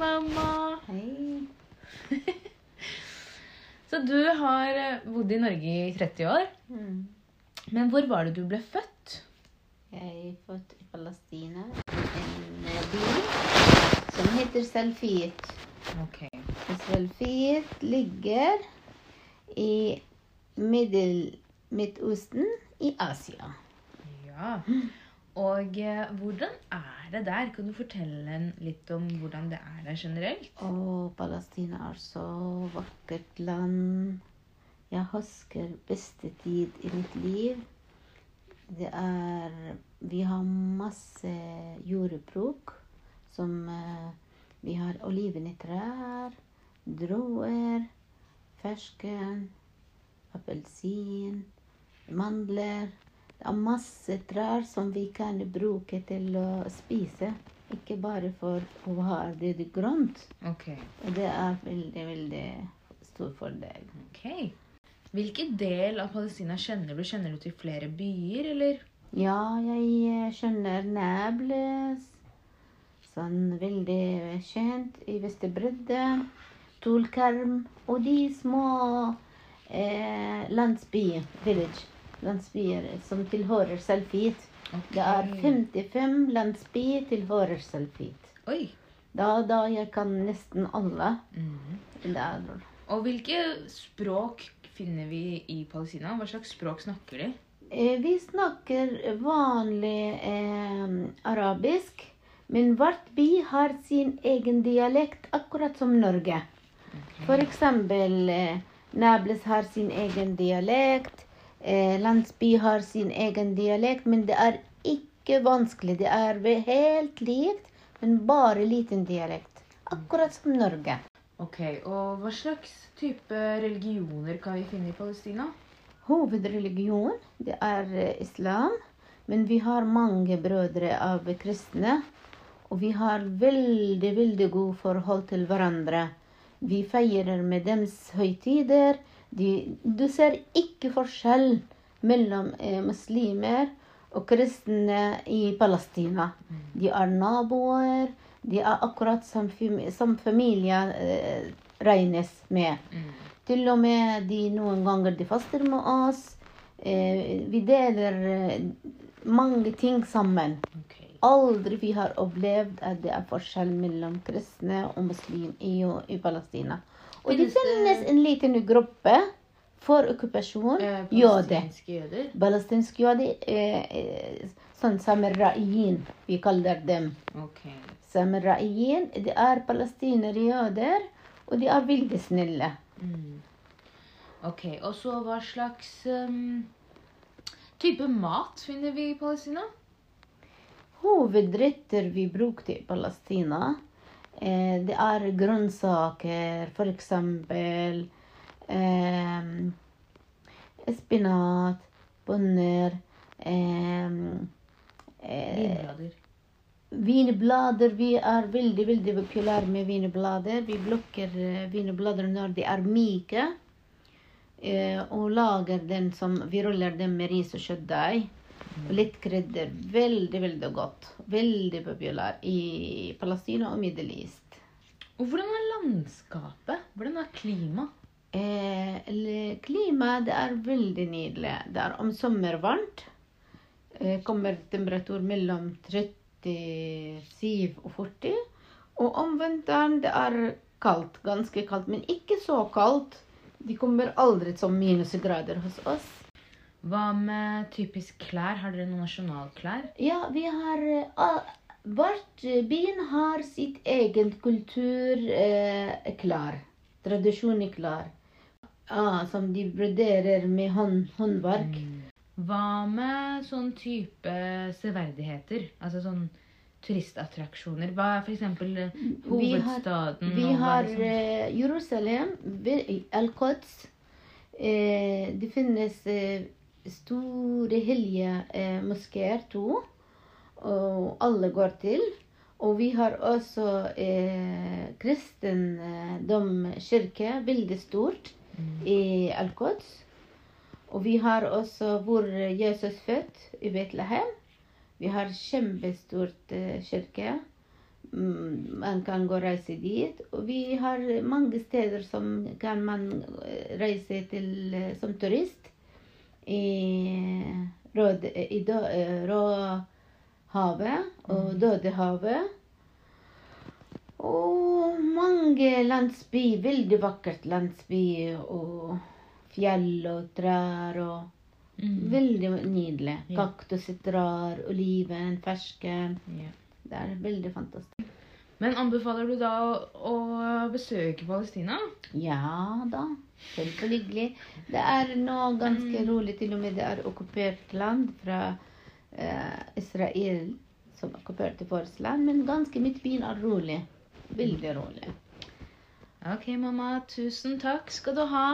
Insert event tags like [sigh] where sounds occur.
mamma. Hei. [laughs] Så du har eh, bodd i Norge i 30 år. Mm. Men hvor var det du ble født? Jeg er født i Palestina, en eh, by som heter Salfiet. Okay. Salfiet ligger i middel Midtøsten i Asia. Ja. Og eh, hvordan er det der? Kan du fortelle litt om hvordan det er der generelt? Og Palestina er så vakkert land. Jeg husker beste tid i mitt liv. Det er Vi har masse jordbruk som eh, Vi har oliventrær, druer, fersken, appelsin, mandler. Det er masse trær som vi kan bruke til å spise. Ikke bare for å ha det grønt. Okay. Det er veldig, veldig stor fordel. Okay. Hvilken del av Palestina kjenner du? Kjenner du til flere byer, eller? Ja, jeg kjenner skjønner Nables. Sånn veldig kjent i Vesterbredde. Tulkarm. Og de små eh, landsbyer, village, landsbyer som tilhører Salfit. Det er 55 landsbyer tilhører Salfit. Oi. Da, da jeg kan nesten alle. Mm. Det Og hvilke språk finner vi i Palestina? Hva slags språk snakker de? Eh, Vi snakker vanlig eh, arabisk, men hvert by har sin egen dialekt, akkurat som Norge. For eksempel eh, Nablus har sin egen dialekt, landsby har sin egen dialekt, men det er ikke vanskelig. Det er helt likt, men bare liten dialekt. Akkurat som Norge. Ok, Og hva slags type religioner kan vi finne i Palestina? Hovedreligion det er eh, islam, men vi har mange brødre av kristne. Og vi har veldig, veldig god forhold til hverandre. Vi feirer med deres høytider. De, du ser ikke forskjell mellom eh, muslimer og kristne i Palestina. De er naboer. De er akkurat som, som familie eh, regnes med. Til og med de noen ganger de faster med oss. Eh, vi deler eh, mange ting sammen. Okay. Aldri vi har opplevd at det er forskjell mellom kristne og muslim i, i Palestina. Og det Finnes en liten gruppe for okkupasjon. Eh, Jøde. palestinske jøder? Eh, eh, sånn samaraiin, vi kaller dem. Okay. Samaraiin, det er palestinere jøder, og de er veldig snille. Mm. Ok, Og så hva slags um, type mat finner vi i Palestina? Hovedretter vi brukte i Palestina, det er grønnsaker, f.eks. Eh, spinat, bønner eh, eh, Vinblader. Vinblader. Vi er veldig veldig populære med vinblader. Vi plukker eh, vinblader når de er myke. Eh, og lager den som Vi ruller dem med ris og kjøttdeig. Og litt krydder. Veldig, veldig godt. Veldig populær i Palestina og Middle East. Og hvordan er landskapet? Hvordan er klimaet? Eh, Klimaet er veldig nydelig. Det er om sommer varmt. Eh, kommer temperatur mellom 37 og 40. Og om vinteren det er kaldt. Ganske kaldt, men ikke så kaldt. De kommer aldri som minusgrader hos oss. Hva med typisk klær? Har dere noen nasjonalklær? Ja, vi har uh, Hvert byen har sitt egen kultur Uh, klar. Tradisjon er klar. Ah, som de broderer med hånd, håndverk. Hva med sånn type severdigheter? Altså sånn turistattraksjoner. Hva er f.eks. Vi har- hovedstaden? Vi har er liksom- eh, Jerusalem, vi- Al-Quds. Eh, det finnes eh, store, hellige eh, moskeer, to. Og alle går til. Og vi har også eh, kristendom-kirke, veldig stort, i Al-Quds. Og vi har også hvor Jesus født, i Betlehem. Vi har kjempestort eh, kirke. mm, man kan gå og reise dit. Og vi har mange steder som kan man eh, reise til eh, som turist. I, Rød, i Dø, Råhavet og Dødehavet. Og mange landsby, veldig vakkert landsby, og fjell og trær og Mm. Veldig nydelig. Ja. trær, oliven, fersken. Ja. Det er veldig fantastisk. Men anbefaler du da å, å besøke Palestina? Ja da, kjempehyggelig. Det er nå ganske rolig, til og med det er okkupert land fra eh, Israel som okkuperte vårt land, men ganske midtbyen er rolig. Veldig rolig. Ok, mamma. Tusen takk skal du ha.